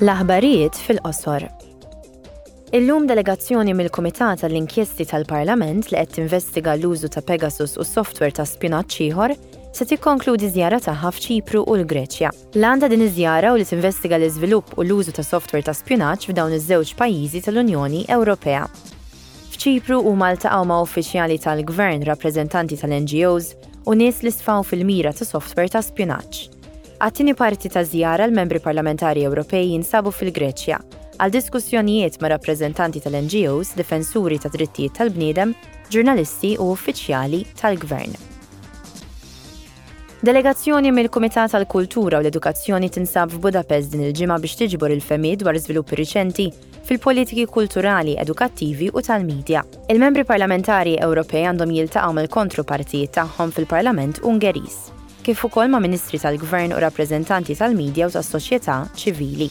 L-aħbarijiet fil-qosor. Illum delegazzjoni mill-Kumitat għall-Inkjesti tal-Parlament li qed tinvestiga l-użu ta' Pegasus u software ta' spjunaġġ ieħor se tikkonkludi żjara tagħha f'Ċipru u l-Greċja. L-għan ta' din iż-żjara u li tinvestiga l-iżvilupp u l-użu ta' software ta' spjunaġġ f'dawn iż-żewġ pajjiżi tal-Unjoni Ewropea. F'Ċipru huma ltaqgħu ma' uffiċjali tal-Gvern, rappreżentanti tal-NGOs u nies li sfaw fil-mira ta' software ta' spjunaġġ. Għat-tieni parti taż-żjara l-Membri Parlamentari Ewropej jinsabu fil-Greċja għal diskussjonijiet ma' rappreżentanti tal-NGOs, difensuri tad-drittijiet tal-bniedem, ġurnalisti u uffiċjali tal-Gvern. Delegazzjoni mill-Kumitat tal-Kultura u l-Edukazzjoni tinsab f'Budapest din il-ġimgħa biex tiġbor il-femijiet dwar żviluppi riċenti fil-politiki kulturali, edukattivi u tal-medja. Il-membri parlamentari Ewropej għandhom jiltaqgħu mill-kontropartijiet tagħhom fil-Parlament Ungeriż. kif ukoll ma' Ministri tal-Gvern u rappreżentanti tal-midja u tas-soċjetà ċivili.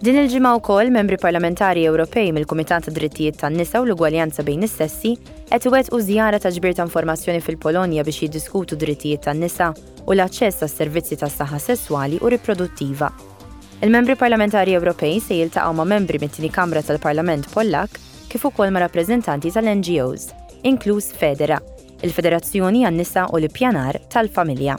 Din il-ġimgħa wkoll Membri Parlamentari Ewropej mill-Kumitat tad-Drittijiet tan-Nisa u l-Ugwaljanza bejn is-Sessi qed iwettqu żjara ta' ġbir ta' informazzjoni fil-Polonja biex jiddiskutu d-drittijiet tan-nisa u l-aċċess għas-servizzi tas-saħħa sesswali u riproduttiva. Il-Membri Parlamentari Ewropej se jiltaqgħu ma' membri mit-tieni kamra tal-Parlament Pollakk kif ukoll ma' rappreżentanti tal-NGOs, inkluż Federa, Il-Federazzjoni għan-Nisa u l-Ippjanar tal-Familja.